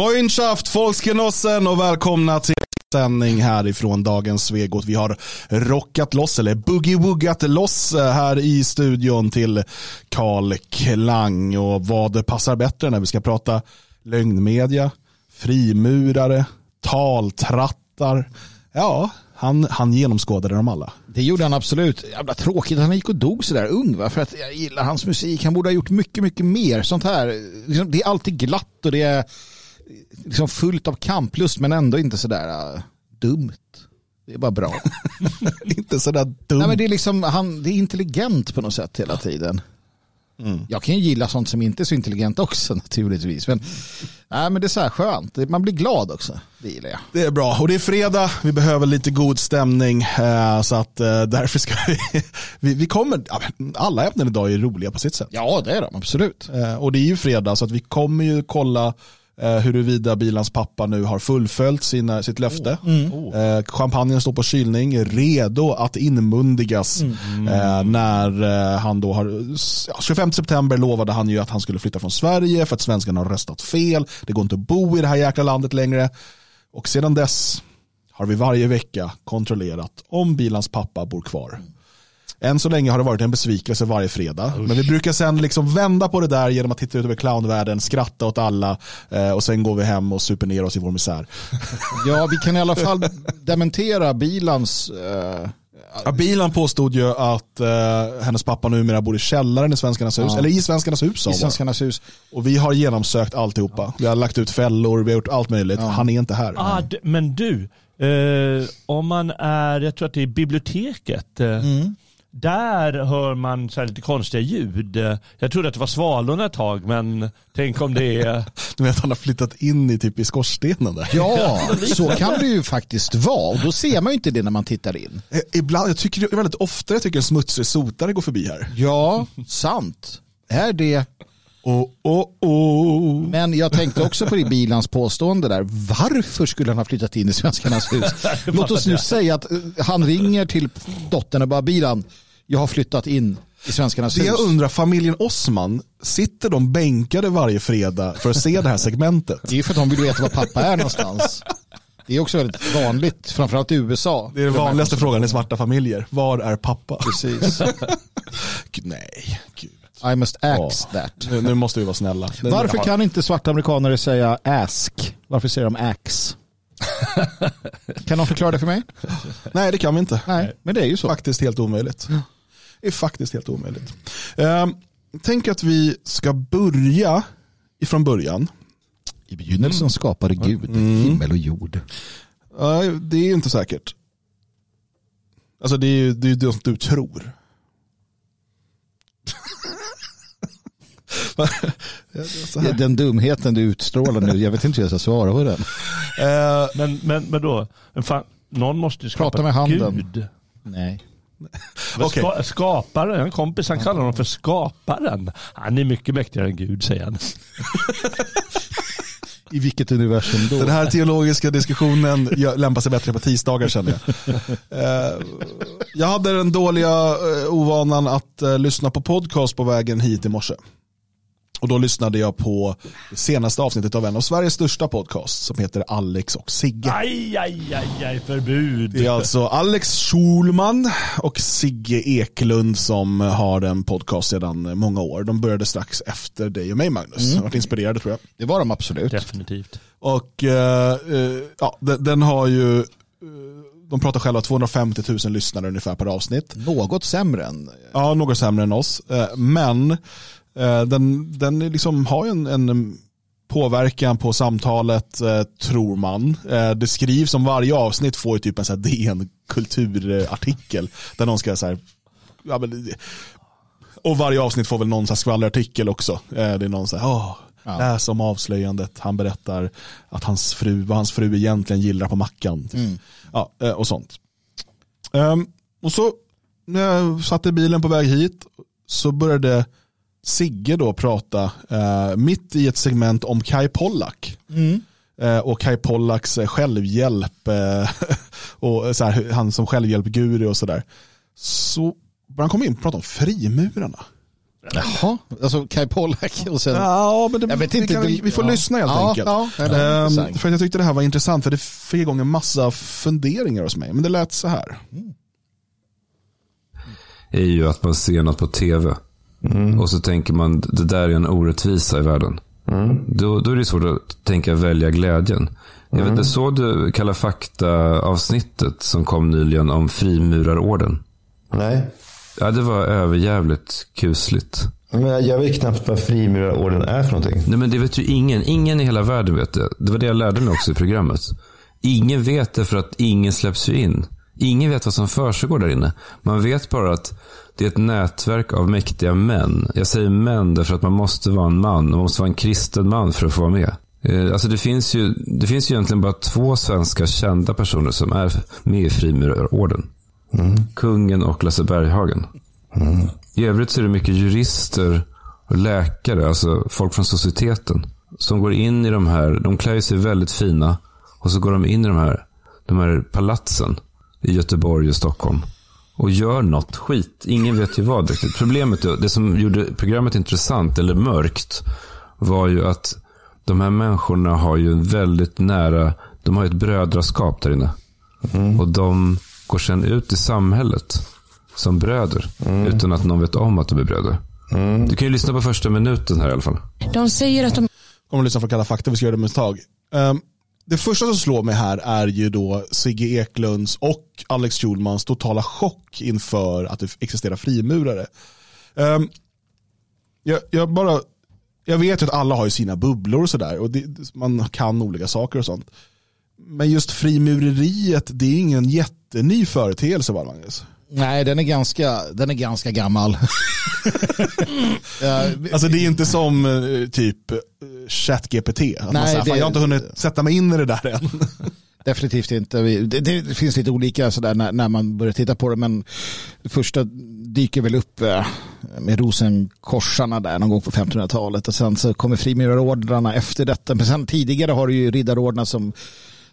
Freundschaft, Volksgenossen och välkomna till sändning härifrån dagens Svegot. Vi har rockat loss, eller boogie-woogat loss eh, här i studion till Karl Klang. Och vad passar bättre när vi ska prata lögnmedia, frimurare, taltrattar. Ja, han, han genomskådade dem alla. Det gjorde han absolut. Jävla tråkigt att han gick och dog sådär ung. Va? För att jag gillar hans musik. Han borde ha gjort mycket, mycket mer sånt här. Liksom, det är alltid glatt och det är liksom fullt av kamplust men ändå inte sådär uh, dumt. Det är bara bra. inte sådär dumt. Nej, men det, är liksom, han, det är intelligent på något sätt hela tiden. Mm. Jag kan ju gilla sånt som inte är så intelligent också naturligtvis. Men, nej, men det är så här skönt. Man blir glad också. Det gillar jag. Det är bra. Och det är fredag. Vi behöver lite god stämning. Eh, så att eh, därför ska vi... vi, vi kommer... Alla ämnen idag är roliga på sitt sätt. Ja, det är de. Absolut. Eh, och det är ju fredag så att vi kommer ju kolla eh, huruvida bilans pappa nu har fullföljt sina, sitt löfte. Mm. Eh, champagnen står på kylning, redo att inmundigas. Mm. Eh, när eh, han då har, ja, 25 september lovade han ju att han skulle flytta från Sverige för att svenskarna har röstat fel. Det går inte att bo i det här jäkla landet längre. Och sedan dess har vi varje vecka kontrollerat om bilans pappa bor kvar. Än så länge har det varit en besvikelse varje fredag. Usch. Men vi brukar sen liksom vända på det där genom att titta ut över clownvärlden, skratta åt alla eh, och sen går vi hem och super ner oss i vår misär. Ja, vi kan i alla fall dementera Bilans eh... Ja, Bilan påstod ju att uh, hennes pappa numera bor i källaren i Svenskarnas hus, ja. eller i Svenskarnas hus. I Svenskarnas hus. Och vi har genomsökt alltihopa. Ja. Vi har lagt ut fällor, vi har gjort allt möjligt. Ja. Han är inte här. Ah, men du, uh, om man är, jag tror att det är biblioteket, uh, mm där hör man så lite konstiga ljud. Jag trodde att det var svalorna ett tag, men tänk om det är... Du vet, han har flyttat in i typ i skorstenen där. Ja, så kan det ju faktiskt vara. Och då ser man ju inte det när man tittar in. Eh, ibland, jag tycker väldigt ofta jag tycker en smutsig sotare går förbi här. Ja, sant. Är det Oh, oh, oh. Men jag tänkte också på det Bilans påstående där. Varför skulle han ha flyttat in i svenskarnas hus? Låt oss nu säga att eh, han ringer till dottern och bara Bilan, jag har flyttat in i svenskarnas det hus. Jag undrar, familjen Osman, sitter de bänkade varje fredag för att se det här segmentet? Det är för att de vill veta var pappa är någonstans. Det är också väldigt vanligt, framförallt i USA. Det är den vanligaste frågan i svarta familjer. Var är pappa? Precis. Nej, gud. I must ask oh, that. Nu, nu, måste vi vara snälla. Varför kan inte svarta amerikaner säga ask? Varför säger de ax? kan någon förklara det för mig? Nej, det kan vi inte. Nej, men det är ju så. Faktiskt helt omöjligt. Det är faktiskt helt omöjligt. Uh, tänk att vi ska börja ifrån början. I begynnelsen mm. skapade Gud mm. himmel och jord. Uh, det är inte säkert. Alltså det är ju det, är det du tror. den dumheten du utstrålar nu, jag vet inte hur jag ska svara på den. Uh, men, men, men då, fan, någon måste ju skapa Prata med handen. Gud. Nej. okay. ska, skaparen, en kompis han kallar honom för skaparen. Han är mycket mäktigare än Gud säger han. I vilket universum då? Den här teologiska diskussionen lämpar sig bättre på tisdagar känner jag. Eh, jag hade den dåliga eh, ovanan att lyssna på podcast på vägen hit i morse. Och då lyssnade jag på det senaste avsnittet av en av Sveriges största podcast som heter Alex och Sigge. Aj, aj, aj, aj förbud. Det är alltså Alex Schulman och Sigge Eklund som har en podcast sedan många år. De började strax efter dig och mig Magnus. Mm. varit inspirerade tror jag. Det var de absolut. Definitivt. Och uh, uh, ja, den, den, har ju uh, de pratar själva 250 000 lyssnare ungefär per avsnitt. Något sämre än... Ja, något sämre än oss. Men Eh, den, den liksom har en, en påverkan på samtalet eh, tror man. Eh, det skrivs om varje avsnitt får ju typ en så här DN kulturartikel där någon ska så här, ja, men, och varje avsnitt får väl någon så här skvallerartikel också. det är någon så här, oh, ja. läs om avslöjandet, han berättar att hans fru, vad hans fru egentligen gillar på mackan. Mm. Ja, och sånt. Um, och så när jag satt i bilen på väg hit så började Sigge då prata eh, mitt i ett segment om Kai Pollak. Mm. Eh, och Kai Pollaks eh, självhjälp eh, och så här, han som självhjälpguru och sådär. Så började han komma in och prata om frimurarna. Jaha, alltså Kai Pollak och sen... Ja, men det, Jag vet vi, inte, kan, det- vi får ja. lyssna helt Ja, enkelt. ja, Ehm, för att jag tyckte det här var intressant för det fick igång en massa funderingar hos mig. Men det lät så här. är ju att man ser något på tv. Och så tänker man, det där är en orättvisa i världen. Då, då är det svårt att tänka välja glädjen. Jag vet inte, såg du Kalla fakta-avsnittet som kom nyligen om frimurarorden? Nej, Ja, det var överjävligt kusligt. men jag vet knappt vad frimurarorden är för någonting. Nej, men det vet ju ingen. Ingen i hela världen vet det. Det var det jag lärde mig också i programmet. Ingen vet det för att ingen släpps ju in. Ingen vet vad som försiggår där inne. Man vet bara att det är ett nätverk av mäktiga män. Jag säger män därför att man måste vara en man. Man måste vara en kristen man för att få vara med. Eh, Alltså det, finns ju, det finns ju egentligen bara två svenska kända personer som är med i frimurarorden. Kungen och Lasse Berghagen. I övrigt så är det mycket jurister och läkare, alltså folk från societeten, som går in i de här, de klär sig väldigt fina och så går de in i de här, de här palatsen i Göteborg och Stockholm och gör något skit. Ingen vet ju vad riktigt. Problemet, det som gjorde programmet intressant eller mörkt var ju att de här människorna har ju en väldigt nära, de har ju ett brödraskap där inne. Och de går sen ut i samhället som bröder. Utan att någon vet om att de är bröder. Du kan ju lyssna på första minuten här i alla fall. De säger att de Kommer lyssna på Kalla fakta, vi ska göra det med ett tag. Ehm, det första som slår mig här är ju då Sigge Eklunds och Alex Schulmans totala chock inför att det existerar frimurare. Um, jag, jag, bara, jag vet ju att alla har ju sina bubblor och sådär och det, man kan olika saker och sånt. Men just frimureriet, det är ingen jätteny företeelse va Magnus? Nej, den är ganska, den är ganska gammal. Alltså det är inte som eh, typ eh, ChatGPT. Att man Nej, säger, det- "Fan, jag har inte hunnit sätta mig in i det där än. Definitivt inte. Det, det finns lite olika sådär när, när man börjar titta på det. Men det första dyker väl upp eh, med rosenkorsarna där någon gång på 1500-talet. Och sen så kommer frimurarordrarna efter detta. Men sen tidigare har du ju riddarordnar som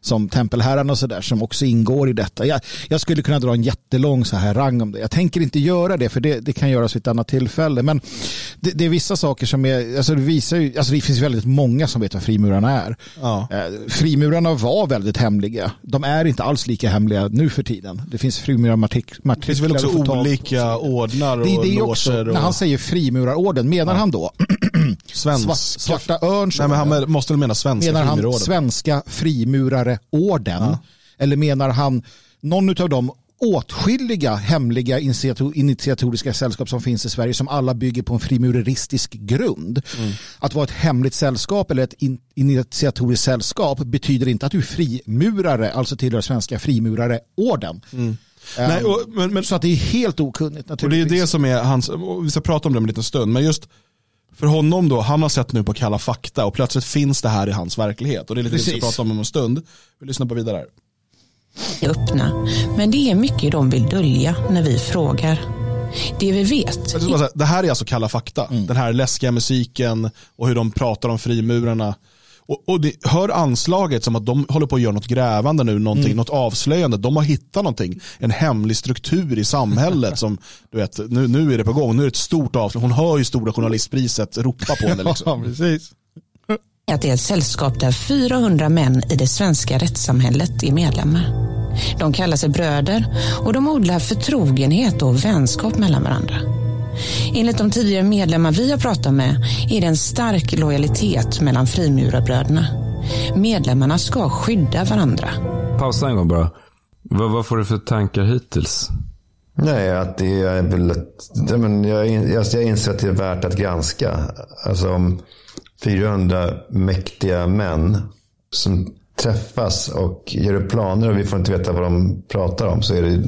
som tempelherrarna och sådär som också ingår i detta. Jag, jag skulle kunna dra en jättelång så här rang om det. Jag tänker inte göra det för det, det kan göras vid ett annat tillfälle. Men det, det är vissa saker som är, alltså det visar ju, alltså det finns väldigt många som vet vad frimurarna är. Ja. Eh, Frimurarna var väldigt hemliga. De är inte alls lika hemliga nu för tiden. Det finns frimurarmatriklar. Det finns väl också olika ordnar och det, det är också, och när han säger frimurarorden, menar han då svenska. svart, Svarta Örn? Nej, men han måste väl mena svenska Menar han frimurorden. svenska frimurareorden? Eller menar han någon av de åtskilliga hemliga initiator- initiatoriska sällskap som finns i Sverige som alla bygger på en frimureristisk grund. Mm. Att vara ett hemligt sällskap eller ett in- initiatoriskt sällskap betyder inte att du är frimurare, alltså tillhör svenska frimurareorden. Mm. Nej, och, men, men, Så att det är helt okunnigt och det är naturligtvis. det som är hans, vi ska prata om det om en liten stund, men just för honom då, han har sett nu på Kalla fakta och plötsligt finns det här i hans verklighet. Och det är lite det vi ska prata om om en stund. Vi lyssnar på vidare. här. är öppna. Men det är mycket de vill dölja när vi frågar. Det vi vet Det här är alltså Kalla fakta. Mm. Den här läskiga musiken och hur de pratar om frimurarna. Och, och det, hör anslaget som att de håller på att göra något grävande nu, någonting, Mm. något avslöjande. De har hittat någonting, en hemlig struktur i samhället som, du vet, nu, nu är det på gång. Nu är det ett stort avslöjande. Hon hör ju Stora Journalistpriset ropa på henne. Liksom. precis. att det är ett sällskap där 400 män i det svenska rättssamhället är medlemmar. De kallar sig bröder och de odlar förtrogenhet och vänskap mellan varandra. Enligt de tidigare medlemmar vi har pratat med är det en stark lojalitet mellan frimurarbröderna. Medlemmarna ska skydda varandra. Pausa en gång bara. Vad, vad får du för tankar hittills? Nej, att det är väl ett, ja, men jag, jag, jag inser att det är värt att granska. Alltså om 400 mäktiga män som träffas och gör planer och vi får inte veta vad de pratar om så är det,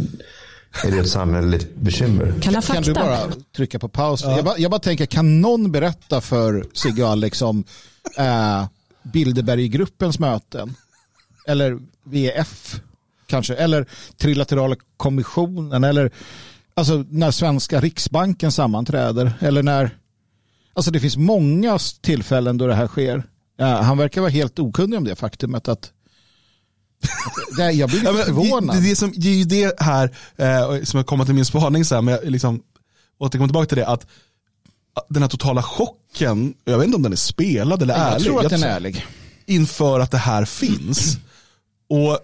är det ett samhälleligt bekymmer. Kalla Kan fakta. du bara trycka på paus? Jag, bara, jag bara tänker, kan någon berätta för Sigge och Alex om äh, Bilderberggruppens möten? Eller VF kanske? Eller Trilaterala kommissionen? Eller alltså, när svenska riksbanken sammanträder? Eller när... Alltså det finns många tillfällen då det här sker. Ja, han verkar vara helt okunnig om det faktumet att... Det, jag blir Ja, lite men förvånad. Det, det, är som, det är ju det här eh, som har kommit till min spaning, så här, men jag liksom återkommer tillbaka till det, att den här totala chocken, jag vet inte om den är spelad eller Jag ärlig. tror att den är ärlig. inför att det här finns. Och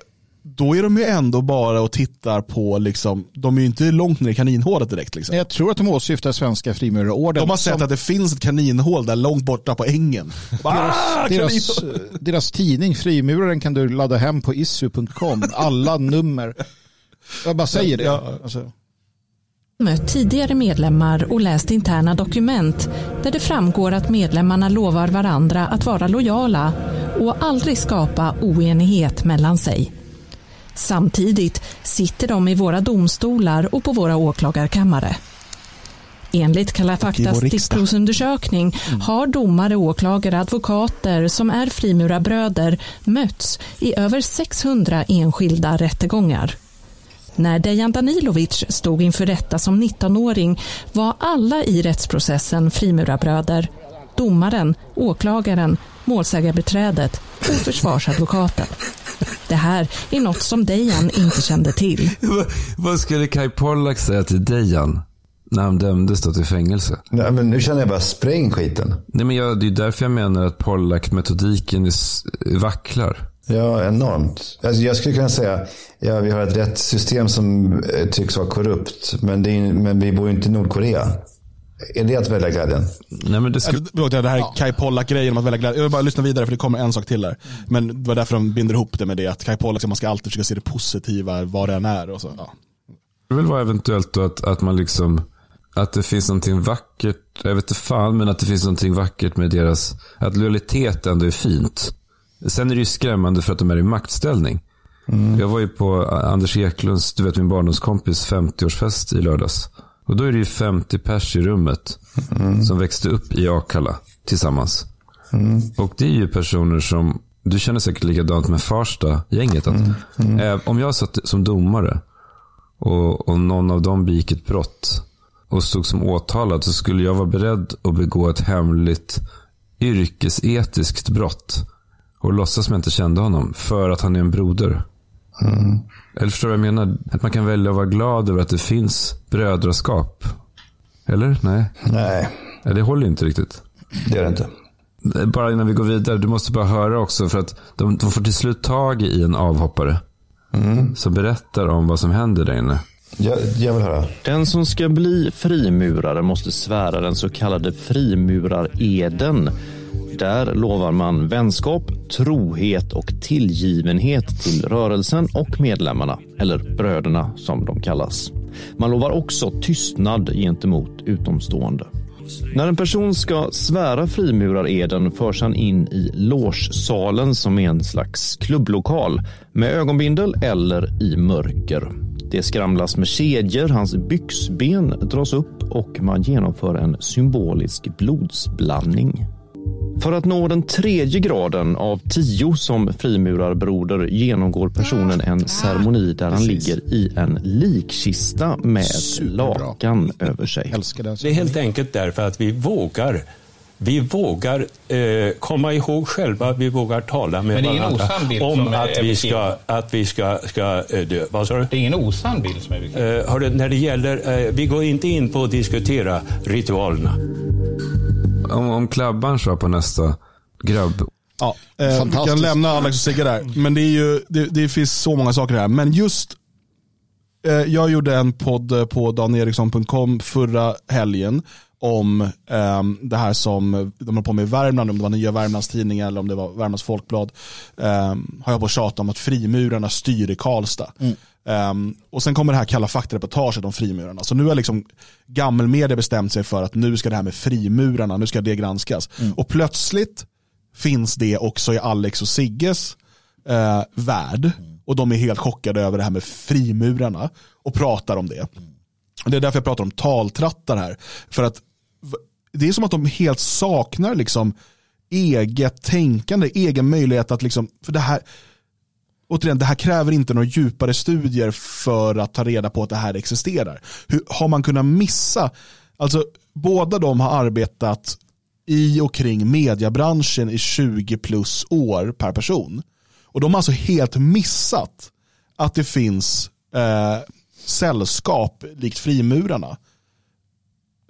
då är de ju ändå bara och tittar på, liksom, de är ju inte långt ner i kaninhålet direkt. Liksom. Jag tror att de åsyftar svenska frimurarorden. De har sett som att det finns ett kaninhål där långt borta på ängen. Ah, deras, deras tidning Frimuraren kan du ladda hem på issu.com. Alla nummer. Jag bara säger det. Ja. Alltså, mött tidigare medlemmar och läst interna dokument där det framgår att medlemmarna lovar varandra att vara lojala och aldrig skapa oenighet mellan sig. Samtidigt sitter de i våra domstolar och på våra åklagarkammare. Enligt Kalla faktas stickprovsundersökning har domare, åklagare, advokater som är frimurarbröder mötts i över 600 enskilda rättegångar. När Dejan Danilovic stod inför rätta som 19-åring var alla i rättsprocessen frimurarbröder. Domaren, åklagaren, målsägarbiträdet och försvarsadvokaten. Det här är något som Dejan inte kände till. Vad- skulle Kai Pollak säga till Dejan när han dömdes då till fängelse? Nej, men nu känner jag bara spräng skiten. Nej, men jag, det är därför jag menar att Pollack-metodiken s- vacklar. Ja, enormt. Alltså, jag skulle kunna säga, ja, vi har ett rättssystem som eh, tycks vara korrupt, men, det är, men vi bor ju inte i Nordkorea. Är det att välja glädjen? Nej, men det skulle... Äh, förlåt, Det här är Kai Pollak-grejen om att välja glädje. Jag vill bara lyssna vidare för det kommer en sak till där. Men det var därför de binder ihop det med det. Att Kai Pollak, man ska alltid försöka se det positiva, vad det än är. Och så. Ja. Det vill vara eventuellt då att, att man liksom, att det finns någonting vackert, jag vet inte fan, men att det finns någonting vackert med deras, att lojalitet ändå är fint. Sen är det ju skrämmande för att de är i maktställning. Jag var ju på Anders Eklunds, du vet min barndomskompis 50-årsfest i lördags. Och då är det ju 50 pers i rummet som växte upp i Akalla tillsammans. Och det är ju personer som, du känner säkert likadant med Farsta-gänget. Att, eh, om jag satt som domare och, och någon av dem begick ett brott och stod som åtalad så skulle jag vara beredd att begå ett hemligt yrkesetiskt brott och låtsas som jag inte kände honom för att han är en broder. Eller förstår du vad jag menar? Att man kan välja att vara glad över att det finns brödraskap. Eller? Nej. Nej, Ja, det håller inte riktigt. det är det inte. Bara innan vi går vidare, du måste bara höra också för att de, de får till slut tag i en avhoppare. Som berättar om vad som händer där inne. Jag, jag vill höra. Den som ska bli frimurare måste svära den så kallade frimurareden. Där lovar man vänskap, trohet och tillgivenhet till rörelsen och medlemmarna, eller bröderna som de kallas. Man lovar också tystnad gentemot utomstående. När en person ska svära frimurareden förs han in i logesalen som är en slags klubblokal med ögonbindel eller i mörker. Det skramlas med kedjor, hans byxben dras upp och man genomför en symbolisk blodsblandning. För att nå den tredje graden av tio som frimurarbroder genomgår personen en ceremoni där han ligger i en likkista med Superbra. lakan över sig. Det är helt enkelt därför att vi vågar. Vi vågar eh, komma ihåg själva, vi vågar tala med Men det är en varandra om att är vi ska, att vi ska, ska eh, dö. Vad sa du? Det är ingen osann bild som är. Eh, hörru, när det gäller, eh, vi går inte in på att diskutera ritualerna. Om, om Klabban kör på nästa grabb. Ja, eh, vi Fantastiskt. kan lämna Alex och Sigge där. Men det, är ju, det, det finns så många saker här. Men just, eh, jag gjorde en podd eh, på daneriksson.com förra helgen om ehm, det här som de har på med i Värmland, om det var Nya Värmlandstidningen eller om det var Värmlands Folkblad. Um, har jag på att tjata om att frimurarna styr i Karlstad. Ehm, och sen kommer det här Kalla fakta-reportaget om frimurarna. Så nu har liksom gammelmedia bestämt sig för att nu ska det här med frimurarna, nu ska det granskas. Och plötsligt finns det också i Alex och Sigges eh, värld. Och de är helt chockade över det här med frimurarna och pratar om det. Det är därför jag pratar om taltrattar här. För att det är som att de helt saknar liksom eget tänkande, egen möjlighet att liksom, för det här, återigen, det här kräver inte några djupare studier för att ta reda på att det här existerar. Hur har man kunnat missa, alltså båda de har arbetat i och kring mediebranschen i 20 plus år per person. Och de har alltså helt missat att det finns eh, sällskap likt frimurarna.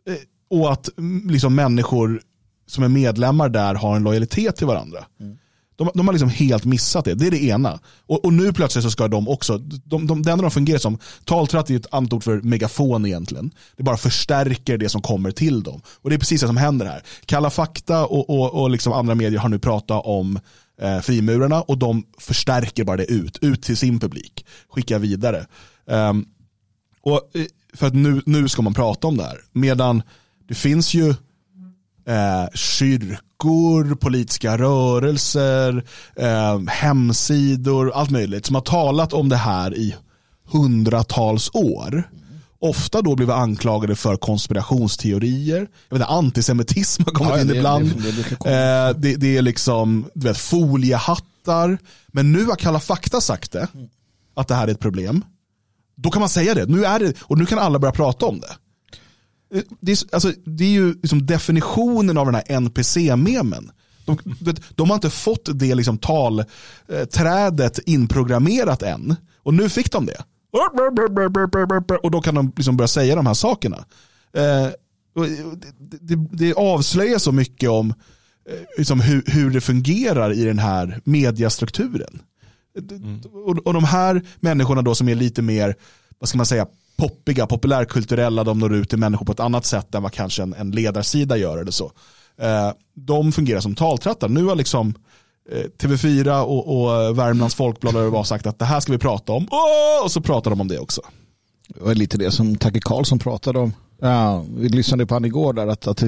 Eh, och att mm, liksom, människor som är medlemmar där har en lojalitet till varandra. Mm. De, de har liksom helt missat det. Det är det ena. Och, och nu plötsligt så ska de också, de, de, det enda de fungerar som, taltratt är ett annat ord för megafon egentligen. Det bara förstärker det som kommer till dem. Och det är precis det som händer här. Kalla fakta och, och, och liksom andra medier har nu pratat om eh, frimurarna och de förstärker bara det ut, ut till sin publik. Skickar vidare. Um, och eh, För att nu, nu ska man prata om det här. Medan det finns ju eh, kyrkor, politiska rörelser, eh, hemsidor, allt möjligt som har talat om det här i hundratals år. Ofta då blivit anklagade för konspirationsteorier. Jag vet inte, antisemitism har kommit Ja, in det- ibland. det- det. Eh, det, det är liksom du vet, foliehattar. Men nu har Kalla fakta sagt det, att det här är ett problem. Då kan man säga det. Nu är det och nu kan alla börja prata om det. Eh, Det är, alltså, det är ju liksom definitionen av den här NPC-memen. De, de har inte fått det liksom talträdet inprogrammerat än. Och nu fick de det. Och då kan de liksom börja säga de här sakerna. Eh, det, det, det avslöjar så mycket om eh, liksom hur, hur det fungerar i den här mediastrukturen. Och, och de här människorna då som är lite mer, vad ska man säga, poppiga, populärkulturella, de når ut till människor på ett annat sätt än vad kanske en, en ledarsida gör eller så. Eh, de fungerar som taltrattar. Nu har liksom eh, TV4 och, och Värmlands Folkblad har sagt att det här ska vi prata om. oh! Och så pratar de om det också. Det var lite det som Tacke Karlsson pratade om. Ja, vi lyssnade på han igår där att, att,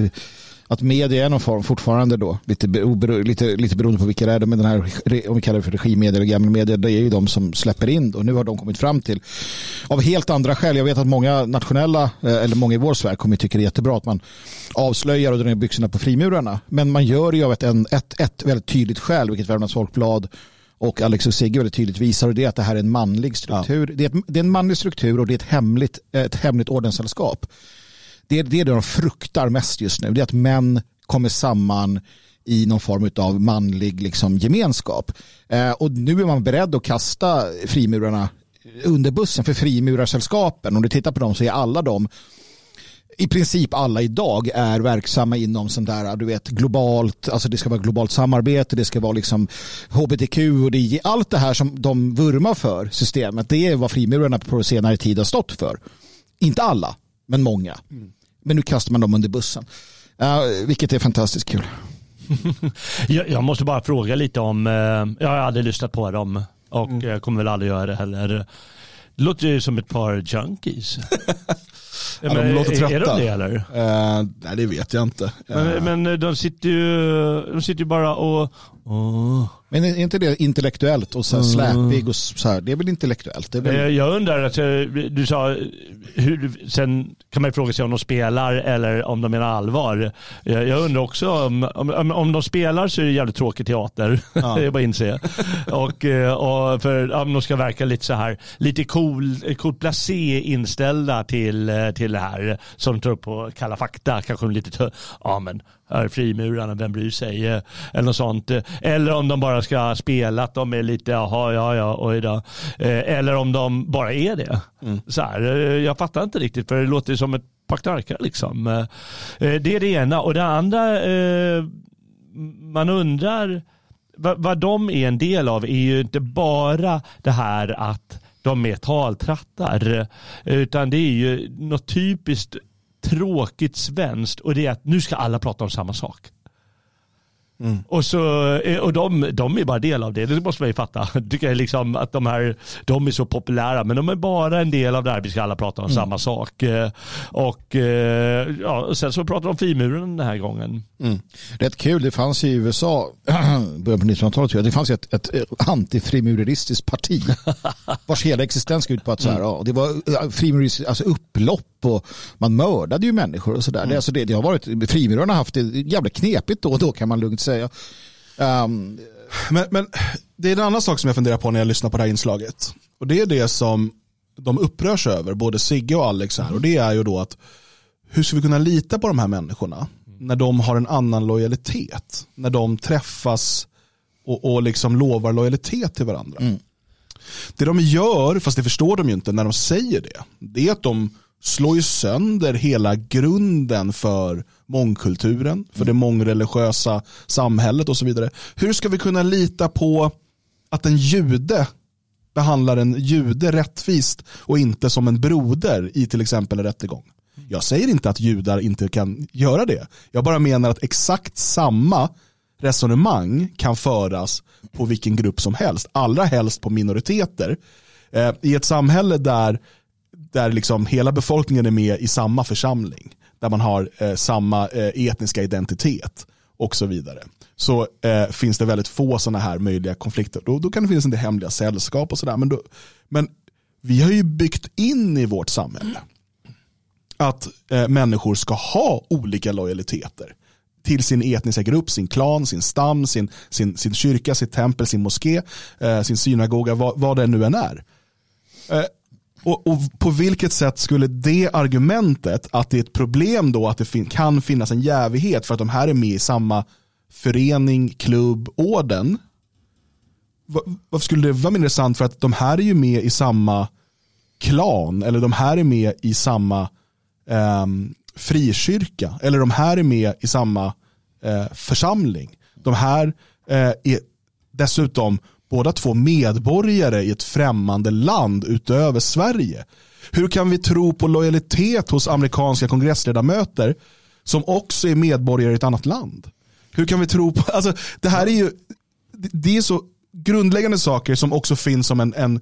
att media är någon form fortfarande då, lite, obero, lite, lite beroende på vilka det är, men den här, om vi kallar det för regimedia eller gamla media, det är ju de som släpper in och nu har de kommit fram till av helt andra skäl. Jag vet att många nationella, eh, eller många i vår sfär kommer tycka det är jättebra att man avslöjar och drar ner byxorna på frimurarna. Men man gör det ju av ett, ett, ett väldigt tydligt skäl, vilket Värmlands Folkblad och Alex och Sigge väldigt tydligt visar och det är att det här är en manlig struktur. Det, är ett, det är en manlig struktur och det är ett hemligt, ett hemligt ordenssällskap. Det är det de fruktar mest just nu. Det är att män kommer samman i någon form av manlig liksom, gemenskap. Eh, och nu är man beredd att kasta frimurarna under bussen för frimurarsällskapen. Om du tittar på dem så är alla de i princip alla idag är verksamma inom sånt där, du vet, globalt, alltså det ska vara globalt samarbete, det ska vara liksom hbtq och det allt det här som de vurmar för systemet, det är vad frimurarna på senare tid har stått för. Inte alla, men många. Mm. Men nu kastar man dem under bussen. Uh, vilket är fantastiskt kul. jag, jag måste bara fråga lite om, eh, jag har aldrig lyssnat på dem och mm. kommer väl aldrig göra det heller. Det låter ju som ett par junkies. Ja, de låter trötta. Är de det eller? Uh, nej det vet jag inte. Men, men de sitter ju de sitter ju bara och... Oh. Men är inte det intellektuellt och så här släpig och så här, det är väl intellektuellt? Det väl... Jag undrar, alltså, du sa, hur, sen kan man ju fråga sig om de spelar eller om de menar allvar. Jag undrar också om, om, om de spelar så är det jävligt tråkig teater, ja. det är bara att inse. och, och för om de ska verka lite så här, lite cool, cool placé inställda till, till det här som de tar upp på Kalla fakta, kanske lite, ja men frimurarna, vem bryr sig? Eller något sånt. Eller om de bara ska spela att de är lite, jaha, ja, ja, oj då. Eller om de bara är det. Mm. Så här, jag fattar inte riktigt, för det låter som ett paktarka liksom. Det är det ena. Och det andra, man undrar, vad de är en del av är ju inte bara det här att de är taltrattar, utan det är ju något typiskt tråkigt svenskt och det är att nu ska alla prata om samma sak. Mm. Och, så, och de, de är bara del av det, det måste man ju fatta. Tycker jag liksom att de här, de är så populära, men de är bara en del av det här, vi ska alla prata om mm. samma sak. Och ja, sen så pratar de om frimuren den här gången. Mm. Rätt kul, det fanns i USA, början på 1900-talet tror jag, det fanns ett, ett antifrimureristiskt parti vars hela existens gick ut på att så här, ja, det var alltså upplopp och man mördade ju människor och sådär. Mm. Det, alltså det, det har varit, frimurarna har haft det jävligt knepigt då och då kan man lugnt säga. Um, men, men det är en annan sak som jag funderar på när jag lyssnar på det här inslaget. Och det är det som de upprörs över, både Sigge och Alex här. Och det är ju då att hur ska vi kunna lita på de här människorna när de har en annan lojalitet? När de träffas och, och liksom lovar lojalitet till varandra. Mm. Det de gör, fast det förstår de ju inte när de säger det, det är att de slår ju sönder hela grunden för mångkulturen, för det mångreligiösa samhället och så vidare. Hur ska vi kunna lita på att en jude behandlar en jude rättvist och inte som en broder i till exempel en rättegång? Jag säger inte att judar inte kan göra det. Jag bara menar att exakt samma resonemang kan föras på vilken grupp som helst. Allra helst på minoriteter. Eh, I ett samhälle där, där liksom hela befolkningen är med i samma församling. Där man har eh, samma eh, etniska identitet och så vidare. Så eh, finns det väldigt få sådana här möjliga konflikter. Då, då kan det finnas en del hemliga sällskap och sådär. Men, men vi har ju byggt in i vårt samhälle att eh, människor ska ha olika lojaliteter till sin etniska grupp, sin klan, sin stam, sin, sin, sin kyrka, sitt tempel, sin moské, eh, sin synagoga, vad, vad det nu än är. Eh, och, och, på vilket sätt skulle det argumentet att det är ett problem då att det fin kan finnas en jävighet för att de här är med i samma förening, klubb, orden. Varför skulle det vara mindre sant för att de här är ju med i samma klan eller de här är med i samma um, frikyrka eller de här är med i samma eh, församling. De här eh, är dessutom båda två medborgare i ett främmande land utöver Sverige. Hur kan vi tro på lojalitet hos amerikanska kongressledamöter som också är medborgare i ett annat land? Hur kan vi tro på, alltså det här är ju, det är så grundläggande saker som också finns som en, en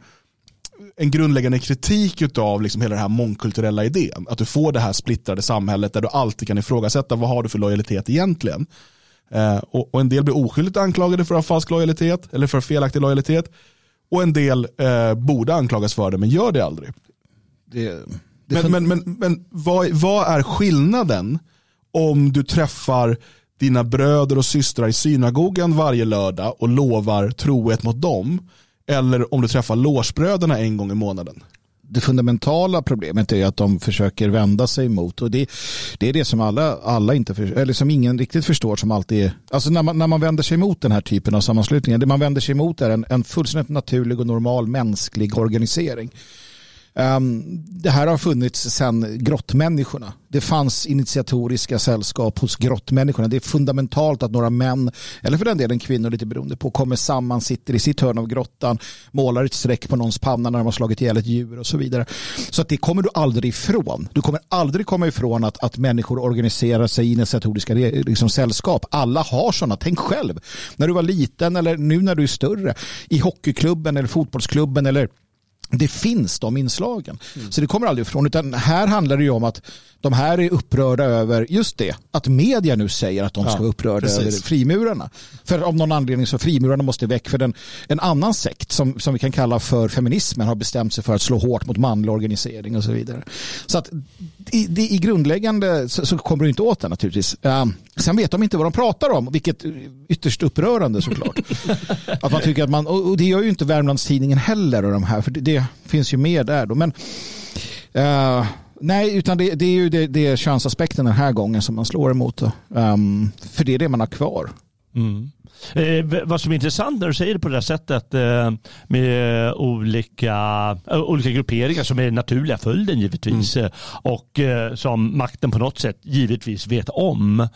en grundläggande kritik av liksom hela den här mångkulturella idén. Att du får det här splittrade samhället där du alltid kan ifrågasätta vad har du för lojalitet egentligen. Eh, och, och, en del blir oskyldigt anklagade för att ha falsk lojalitet eller för felaktig lojalitet. Och en del eh, borde anklagas för det men gör det aldrig. Det, det men men, men, men vad, vad är skillnaden om du träffar dina bröder och systrar i synagogan varje lördag och lovar trohet mot dem eller om du träffar låsbröderna en gång i månaden. Det fundamentala problemet är att de försöker vända sig mot och det, det är det som alla, alla inte för, eller som ingen riktigt förstår som alltid är, alltså när man, när man vänder sig mot den här typen av sammanslutningar, det man vänder sig mot är en, en fullständigt naturlig och normal mänsklig organisering. Ehm, det här har funnits sedan grottmänniskorna. Det fanns initiatoriska sällskap hos grottmänniskorna. Det är fundamentalt att några män, eller för den delen kvinnor lite beroende på, kommer samman, sitter i sitt hörn av grottan, målar ett streck på någons panna när de har slagit ihjäl ett djur och så vidare. Så att det kommer du aldrig ifrån. Du kommer aldrig komma ifrån att, att människor organiserar sig i initiatoriska liksom, sällskap. Alla har sådana. Tänk själv, när du var liten eller nu när du är större, i hockeyklubben eller fotbollsklubben eller det finns de inslagen. Mm. Så det kommer aldrig ifrån. Utan här handlar det ju om att de här är upprörda över just det. Att media nu säger att de ska vara upprörda precis. över frimurarna. För av någon anledning så frimurarna måste väck. För den, en annan sekt som, som vi kan kalla för feminismen har bestämt sig för att slå hårt mot manlig organisering och så vidare. Så att i, det, i grundläggande så, så, kommer du inte åt det naturligtvis. Uh, sen vet de inte vad de pratar om, vilket ytterst upprörande såklart. att man tycker att man, och det gör ju inte Värmlandstidningen heller och de här, för det, det finns ju mer där då. Men uh, Nej, utan det, det är ju det, det är könsaspekten den här gången som man slår emot. Um, för det är det man har kvar. Mm. Eh, vad som är intressant när du säger det på det här sättet eh, med olika, eh, olika grupperingar som är naturliga följden givetvis mm. och eh, som makten på något sätt givetvis vet om.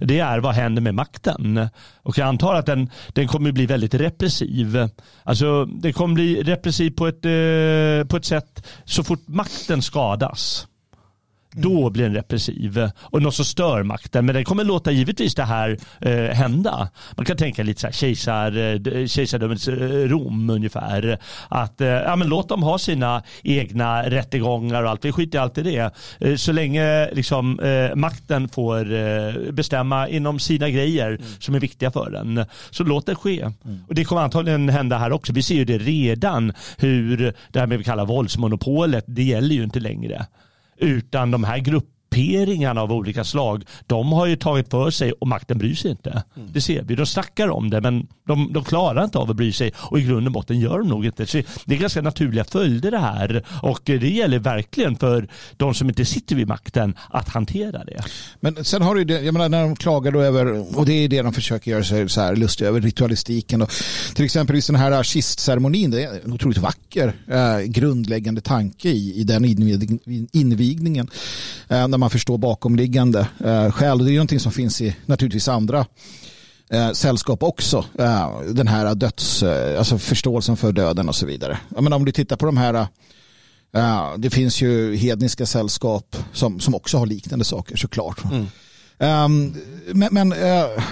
Det är vad händer med makten? Och jag antar att den, den kommer bli väldigt repressiv. Alltså den kommer bli repressiv på ett, eh, på ett sätt så fort makten skadas. Då blir den repressiv och något som stör makten. Men den kommer låta givetvis det här eh, hända. Man kan tänka lite så här kejsar, eh, kejsardömets eh, Rom ungefär. Att eh, ja, men låt dem ha sina egna rättegångar och allt. Vi skiter i allt i det. Eh, så länge liksom, eh, makten får eh, bestämma inom sina grejer mm. som är viktiga för den. Så låt det ske. Mm. Och det kommer antagligen hända här också. Vi ser ju det redan hur det här med vi kallar våldsmonopolet, det gäller ju inte längre. Utan de här grupperna grupperingarna av olika slag, de har ju tagit för sig och makten bryr sig inte. Mm. Det ser vi. De snackar om det men de, de klarar inte av att bry sig och i grund och botten gör de nog inte. Så det är ganska naturliga följder det här och det gäller verkligen för de som inte sitter vid makten att hantera det. Men sen har du det, jag menar när de klagar då över, och det är det de försöker göra sig så här lustiga över, ritualistiken. Och till exempel i den här kistceremonin, det är en otroligt vacker eh, grundläggande tanke i, i den invig, invigningen. Eh, när man förstår bakomliggande eh, skäl. Och det är ju någonting som finns i naturligtvis andra eh, sällskap också. Eh, den här döds, eh, alltså förståelsen för döden och så vidare. Jag menar, om du tittar på de här eh, det finns ju hedniska sällskap som, som också har liknande saker såklart. Mm. Um, men men uh,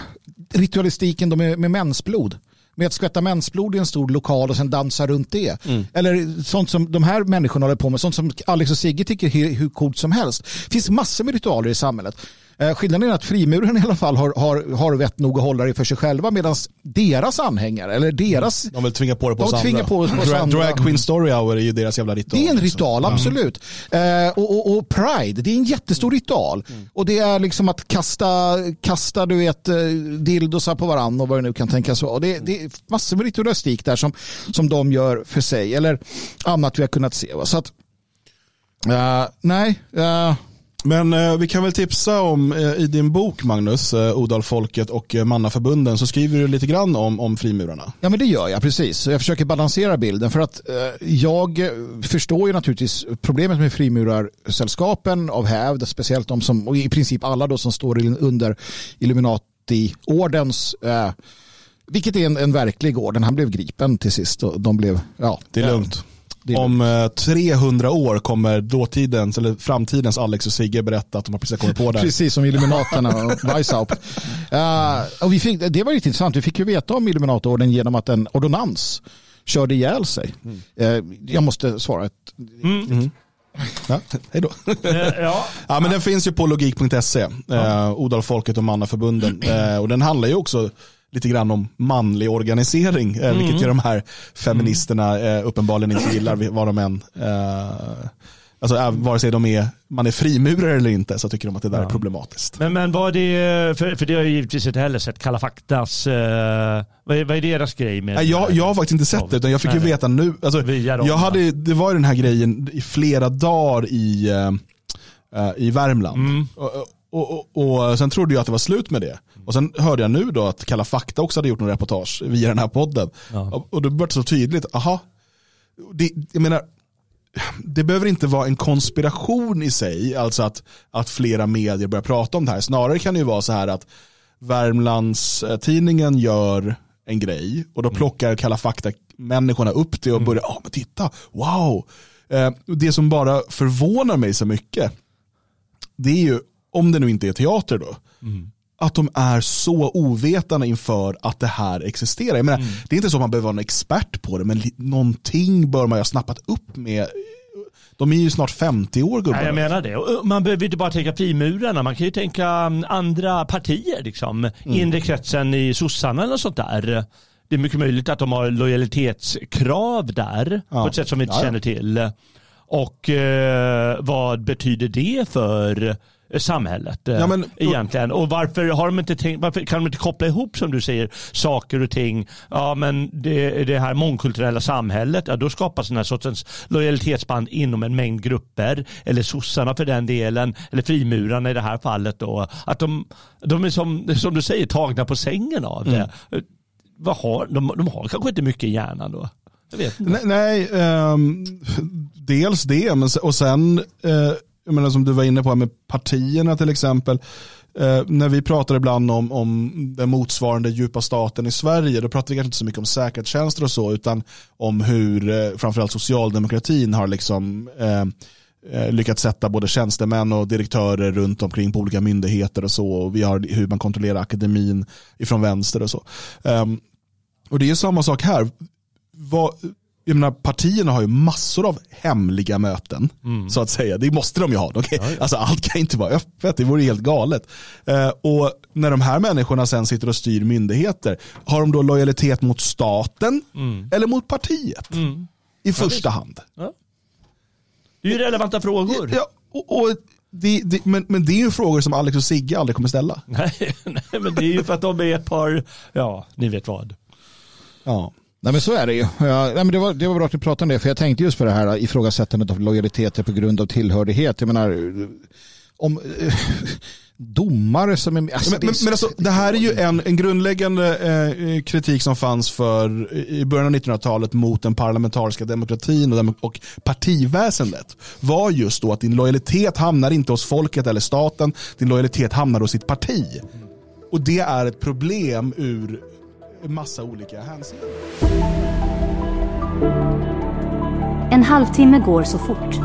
ritualistiken med, med mensblod. Med att skvätta mensblod i en stor lokal och sen dansa runt det. Mm. Eller sånt som de här människorna håller på med. Sånt som Alex och Sigge tycker är hur coolt som helst. Det finns massor med ritualer i samhället. Eh, skillnaden är att frimurarna i alla fall har, har, har vett nog att hålla det för sig själva medan deras anhängare eller deras... De vill tvinga på det på De oss tvingar andra. på oss- på oss Dra- andra. Drag Queen Story Hour är ju deras jävla ritual. Det är en liksom. ritual, absolut. Eh, och, och, och Pride, det är en jättestor ritual. Och det är liksom att kasta, kasta du vet, eh, dildosar på varandra och vad det nu kan tänkas vara. Det, det är massor med ritualistik där som, som de gör för sig. Eller annat vi har kunnat se. Så att, eh, nej. eh, Men eh, vi kan väl tipsa om eh, i din bok Magnus, eh, Odalfolket och eh, Mannaförbunden så skriver du lite grann om, om frimurarna. Ja men det gör jag precis. Så Jag försöker balansera bilden för att eh, jag eh, förstår ju naturligtvis problemet med frimurarsällskapen av hävd, speciellt de som, och i princip alla då som står under Illuminati-ordens, eh, vilket är en, en verklig orden. Han blev gripen till sist och de blev, ja. Det är lugnt. Om eh, 300 år kommer dåtidens, eller framtidens Alex och Sigge berätta att de har precis kommit på det. Precis som Illuminaterna och Weishaupt. Uh, och vi fick, det var riktigt intressant. Vi fick ju veta om Illuminatororden genom att en ordonnans körde ihjäl sig. Eh, jag måste svara ett... Ja, hej då. Eh, ja. Ja, men den finns ju på logik.se, eh, Odalfolket och Mannaförbunden. Eh, och den handlar ju också lite grann om manlig organisering, eh, vilket ju de här feministerna eh, uppenbarligen inte gillar, vad de än eh, Alltså vare sig de är, man är frimurare eller inte så tycker de att det där är problematiskt. Men, men vad är det, för, för det har jag givetvis inte heller sett, Kalla faktas, eh, vad, är, vad är deras grej med jag, jag har faktiskt inte sett det utan jag fick ju Nej. veta nu. Alltså, dem, jag hade, det var ju den här grejen i flera dagar i, eh, i Värmland. Mm. Och, och, och, och sen trodde jag att det var slut med det. Och sen hörde jag nu då att Kalla fakta också hade gjort någon reportage via den här podden. Ja. Och, och då blev det så tydligt, aha, det, jag menar, det behöver inte vara en konspiration i sig, alltså att, att flera medier börjar prata om det här. Snarare kan det ju vara så här att Värmlandstidningen gör en grej och då plockar Kalla fakta-människorna upp det och börjar, ja men titta, wow. Eh, det som bara förvånar mig så mycket, det är ju, om det nu inte är teater då, att de är så ovetande inför att det här existerar. Jag menar, Det är inte så att man behöver vara en expert på det, men någonting bör man ju ha snappat upp med. De är ju snart 50 år gubbarna. Nej, jag menar det. Man behöver inte bara tänka frimurarna, man kan ju tänka mm, andra partier. Liksom. Mm. Inre kretsen i sossarna eller sånt där. Det är mycket möjligt att de har lojalitetskrav där Ja. på ett sätt som vi inte Ja, ja. känner till. Och eh, vad betyder det för eh, samhället eh, Ja, men- egentligen? Och varför, har de inte tänkt, varför kan de inte koppla ihop som du säger saker och ting? Ja men det, det här mångkulturella samhället, ja, då skapas den här sortens lojalitetsband inom en mängd grupper. Eller sossarna för den delen, eller frimurarna i det här fallet. Då, att de, de är som, som du säger tagna på sängen av det. Mm. Vad har, de, de har kanske inte mycket i hjärnan då. Jag vet inte. Nej, nej um, dels det, men, och sen, uh, jag menar, som du var inne på här med partierna till exempel. Uh, när vi pratar ibland om, om den motsvarande djupa staten i Sverige, då pratar vi kanske inte så mycket om säkerhetstjänster och så, utan om hur uh, framförallt socialdemokratin har liksom ehm, lyckats sätta både tjänstemän och direktörer runt omkring på olika myndigheter och så. Och vi har hur man kontrollerar akademin ifrån vänster och så. Um, och det är samma sak här. Vad, jag menar, partierna har ju massor av hemliga möten, så att säga. Det måste de ju ha. De kan, Alltså, allt kan inte vara öppet, det vore helt galet. Eh, och när de här människorna sen sitter och styr myndigheter, har de då lojalitet mot staten eller mot partiet? I första hand. Det är ju relevanta frågor. Ja, och, och det, det, men, men det är ju frågor som Alex och Sigge aldrig kommer ställa. Nej, nej, men det är ju för att de är ett par, ja, ni vet vad. Ja. Nej men så är det ju. Ja, nej, men det, var, det var bra att du pratade om det, för jag tänkte just på det här ifrågasättandet av lojaliteter på grund av tillhörighet. Jag menar, om eh, domare som är... Alltså, men, men, men alltså, det här är ju en, en grundläggande eh, kritik som fanns för i början av 1900-talet mot den parlamentariska demokratin och, dem- och partiväsendet var just då att din lojalitet hamnar inte hos folket eller staten, din lojalitet hamnar hos ditt parti. Och det är ett problem ur massa olika hänseenden. En halvtimme går så fort.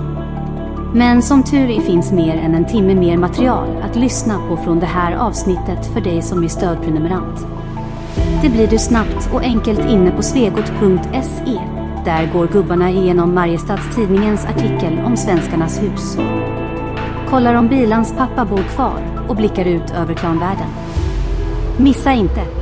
Men som tur är finns mer än en timme mer material att lyssna på från det här avsnittet för dig som är stödprenumerant. Det blir du snabbt och enkelt inne på svegot.se. Där går gubbarna igenom Mariestads-Tidningens artikel om svenskarnas hus. Kollar om Bilans pappa bor kvar och blickar ut över klanvärlden. Missa inte!